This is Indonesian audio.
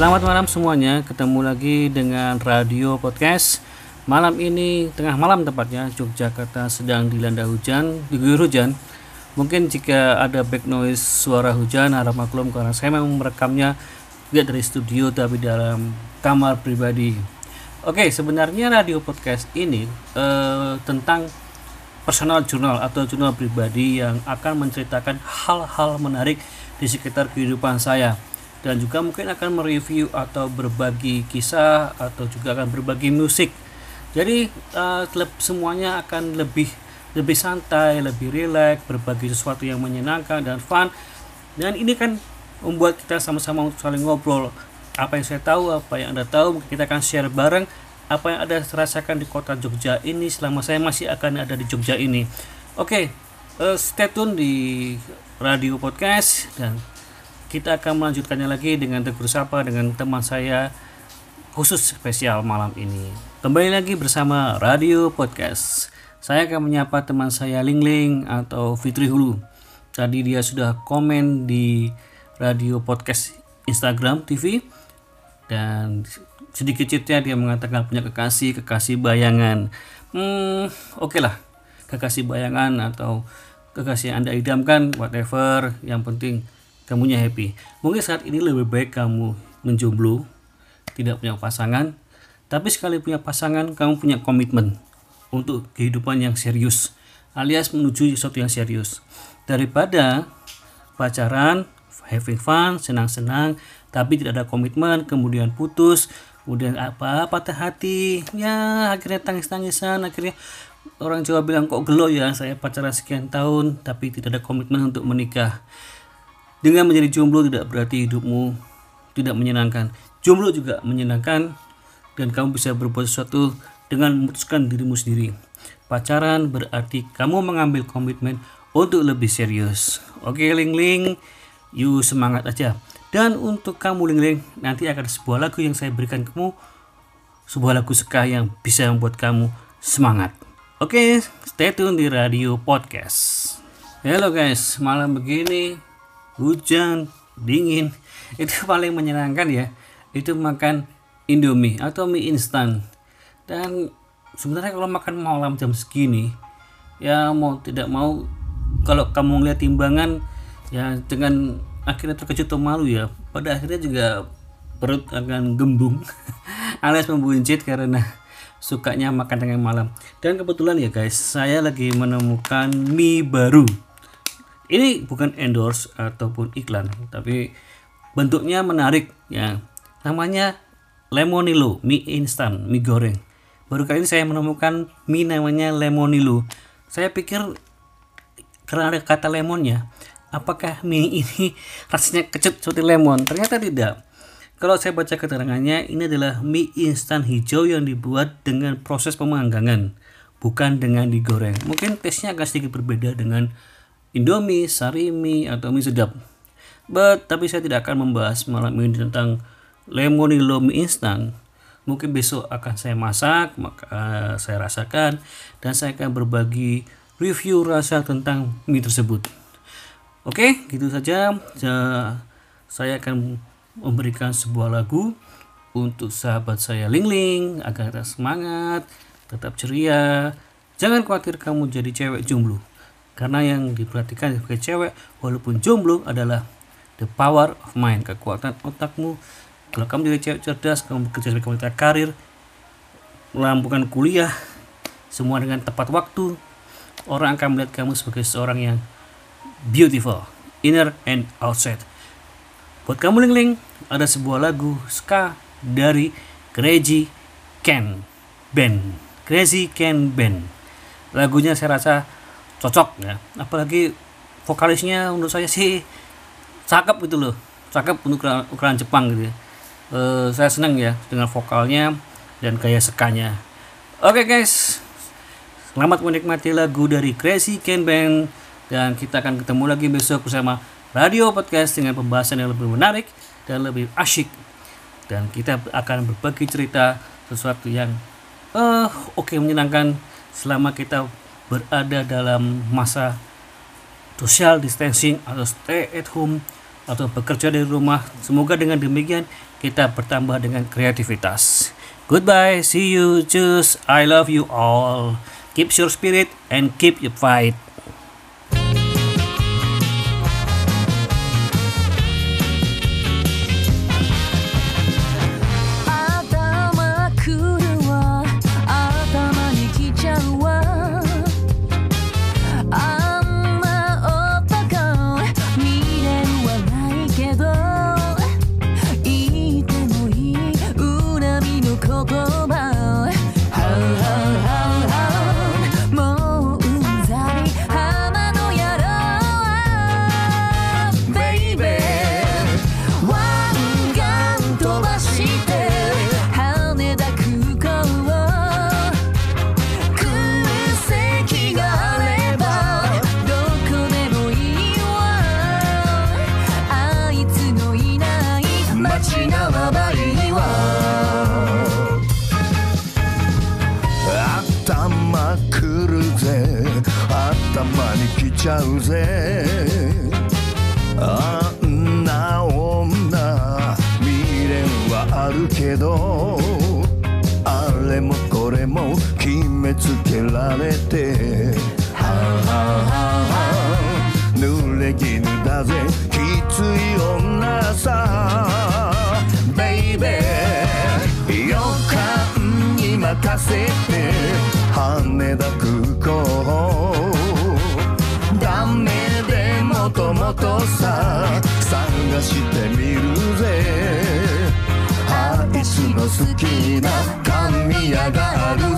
Selamat malam semuanya, ketemu lagi dengan Radio Podcast. Malam ini tengah malam tepatnya Yogyakarta sedang dilanda hujan, diguyur hujan. Mungkin jika ada back noise suara hujan harap maklum karena saya memang merekamnya tidak dari studio tapi dalam kamar pribadi. Oke, sebenarnya radio podcast ini eh, tentang personal journal atau jurnal pribadi yang akan menceritakan hal-hal menarik di sekitar kehidupan saya dan juga mungkin akan mereview atau berbagi kisah atau juga akan berbagi musik. Jadi uh, semuanya akan lebih lebih santai, lebih rileks, berbagi sesuatu yang menyenangkan dan fun. Dan ini kan membuat kita sama-sama untuk saling ngobrol. Apa yang saya tahu, apa yang Anda tahu, kita akan share bareng apa yang Anda rasakan di kota Jogja ini selama saya masih akan ada di Jogja ini. Oke, okay, uh, stay tune di radio podcast dan kita akan melanjutkannya lagi dengan tegur sapa dengan teman saya khusus spesial malam ini. Kembali lagi bersama Radio Podcast. Saya akan menyapa teman saya Ling Ling atau Fitri Hulu. Tadi dia sudah komen di Radio Podcast Instagram TV dan sedikit citnya dia mengatakan punya kekasih, kekasih bayangan. Hmm, oke okay lah. Kekasih bayangan atau kekasih yang Anda idamkan whatever, yang penting kamunya happy. Mungkin saat ini lebih baik kamu menjomblo, tidak punya pasangan, tapi sekali punya pasangan, kamu punya komitmen untuk kehidupan yang serius, alias menuju sesuatu yang serius. Daripada pacaran, having fun, senang-senang, tapi tidak ada komitmen, kemudian putus, kemudian apa patah hati, ya akhirnya tangis-tangisan, akhirnya orang Jawa bilang kok gelo ya saya pacaran sekian tahun tapi tidak ada komitmen untuk menikah dengan menjadi jomblo tidak berarti hidupmu tidak menyenangkan. Jomblo juga menyenangkan dan kamu bisa berbuat sesuatu dengan memutuskan dirimu sendiri. Pacaran berarti kamu mengambil komitmen untuk lebih serius. Oke, Ling Ling, you semangat aja. Dan untuk kamu Ling Ling, nanti akan sebuah lagu yang saya berikan kamu, sebuah lagu suka yang bisa membuat kamu semangat. Oke, stay tune di Radio Podcast. Halo guys, malam begini hujan, dingin, itu paling menyenangkan ya. Itu makan Indomie atau mie instan. Dan sebenarnya kalau makan malam jam segini, ya mau tidak mau kalau kamu lihat timbangan ya dengan akhirnya terkejut atau malu ya pada akhirnya juga perut akan gembung alias membuncit karena sukanya makan tengah malam dan kebetulan ya guys saya lagi menemukan mie baru ini bukan endorse ataupun iklan tapi bentuknya menarik ya. Namanya lemonilo mie instan mie goreng. Baru kali ini saya menemukan mie namanya lemonilo. Saya pikir karena ada kata lemonnya apakah mie ini rasanya kecut seperti lemon? Ternyata tidak. Kalau saya baca keterangannya ini adalah mie instan hijau yang dibuat dengan proses pemanggangan bukan dengan digoreng. Mungkin tesnya agak sedikit berbeda dengan Indomie, Sarimi, atau mie sedap. But, tapi saya tidak akan membahas malam ini tentang lemonilo mie instan. Mungkin besok akan saya masak, maka uh, saya rasakan, dan saya akan berbagi review rasa tentang mie tersebut. Oke, gitu saja. Saya akan memberikan sebuah lagu untuk sahabat saya Ling Ling agar tetap semangat, tetap ceria. Jangan khawatir kamu jadi cewek jomblo karena yang diperhatikan sebagai cewek walaupun jomblo adalah the power of mind kekuatan otakmu. Kalau kamu jadi cewek cerdas kamu bekerja sebagai wanita karir melampungkan kuliah semua dengan tepat waktu orang akan melihat kamu sebagai seorang yang beautiful inner and outside. Buat kamu Ling Ling ada sebuah lagu ska dari Crazy Ken Band. Crazy Ken Band. Lagunya saya rasa cocok ya. Apalagi vokalisnya menurut saya sih cakep gitu loh. Cakep untuk ukuran, ukuran Jepang gitu e, saya senang ya dengan vokalnya dan gaya sekanya. Oke okay, guys. Selamat menikmati lagu dari Crazy Ken Band dan kita akan ketemu lagi besok bersama Radio Podcast dengan pembahasan yang lebih menarik dan lebih asyik. Dan kita akan berbagi cerita sesuatu yang uh, oke okay, menyenangkan selama kita berada dalam masa social distancing atau stay at home atau bekerja dari rumah. Semoga dengan demikian kita bertambah dengan kreativitas. Goodbye, see you, cheers, I love you all. Keep your spirit and keep your fight. に来ちゃうぜ。あんな女未練はあるけどあれもこれも決めつけられて好きな神谷がある